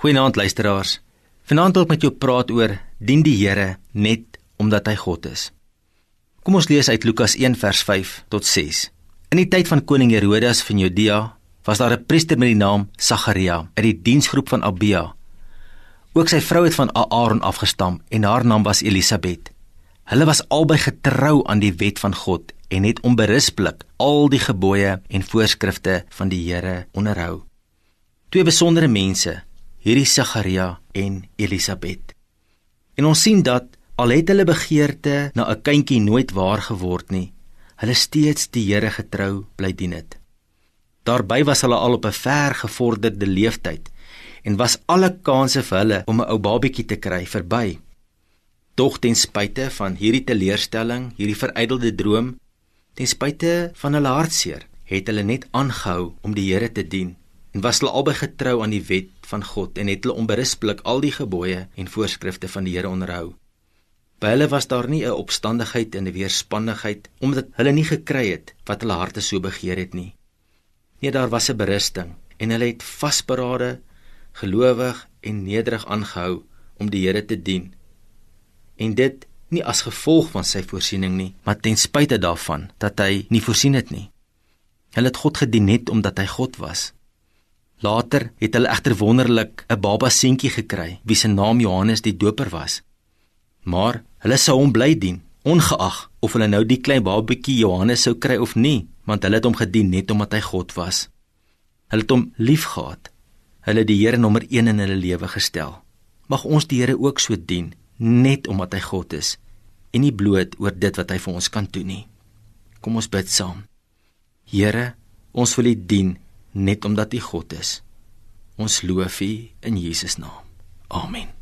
Goeienaand luisteraars. Vanaand wil ek met jou praat oor dien die Here net omdat hy God is. Kom ons lees uit Lukas 1 vers 5 tot 6. In die tyd van koning Herodes van Judea was daar 'n priester met die naam Sagaria uit die diensgroep van Abia. Ook sy vrou het van Aaron afgestam en haar naam was Elisabet. Hulle was albei getrou aan die wet van God en het onberispelik al die gebooie en voorskrifte van die Here onderhou. Twee besondere mense, hierdie Sagaria en Elisabet. En ons sien dat al het hulle begeerte na 'n kindjie nooit waar geword nie, hulle steeds die Here getrou bly dien het. Daarby was hulle al op 'n ver gevorderde leeftyd en was alle kansse vir hulle om 'n ou babietjie te kry verby. Tog ten spyte van hierdie teleurstelling, hierdie verydelde droom, ten spyte van hulle hartseer, het hulle net aangehou om die Here te dien en was hulle albei getrou aan die wet van God en het hulle onberispelik al die gebooie en voorskrifte van die Here onderhou. By hulle was daar nie 'n opstandigheid en 'n weerspannigheid omdat hulle nie gekry het wat hulle harte so begeer het nie. Nee, daar was 'n berusting en hulle het vasberade, gelowig en nederig aangehou om die Here te dien. En dit nie as gevolg van sy voorsiening nie, maar ten spyte daarvan dat hy nie voorsien het nie. Hulle het God gedien net omdat hy God was. Later het hulle egter wonderlik 'n baba seentjie gekry wie se naam Johannes die Doper was. Maar hulle sou hom bly dien, ongeag of hulle nou die klein babatjie Johannes sou kry of nie, want hulle het hom gedien net omdat hy God was. Hulle het hom liefgehad. Hulle het die Here nommer 1 in hulle lewe gestel. Mag ons die Here ook so dien net omdat hy God is en nie bloot oor dit wat hy vir ons kan doen nie. Kom ons bid saam. Here, ons wil U dien net omdat U God is. Ons loof U in Jesus naam. Amen.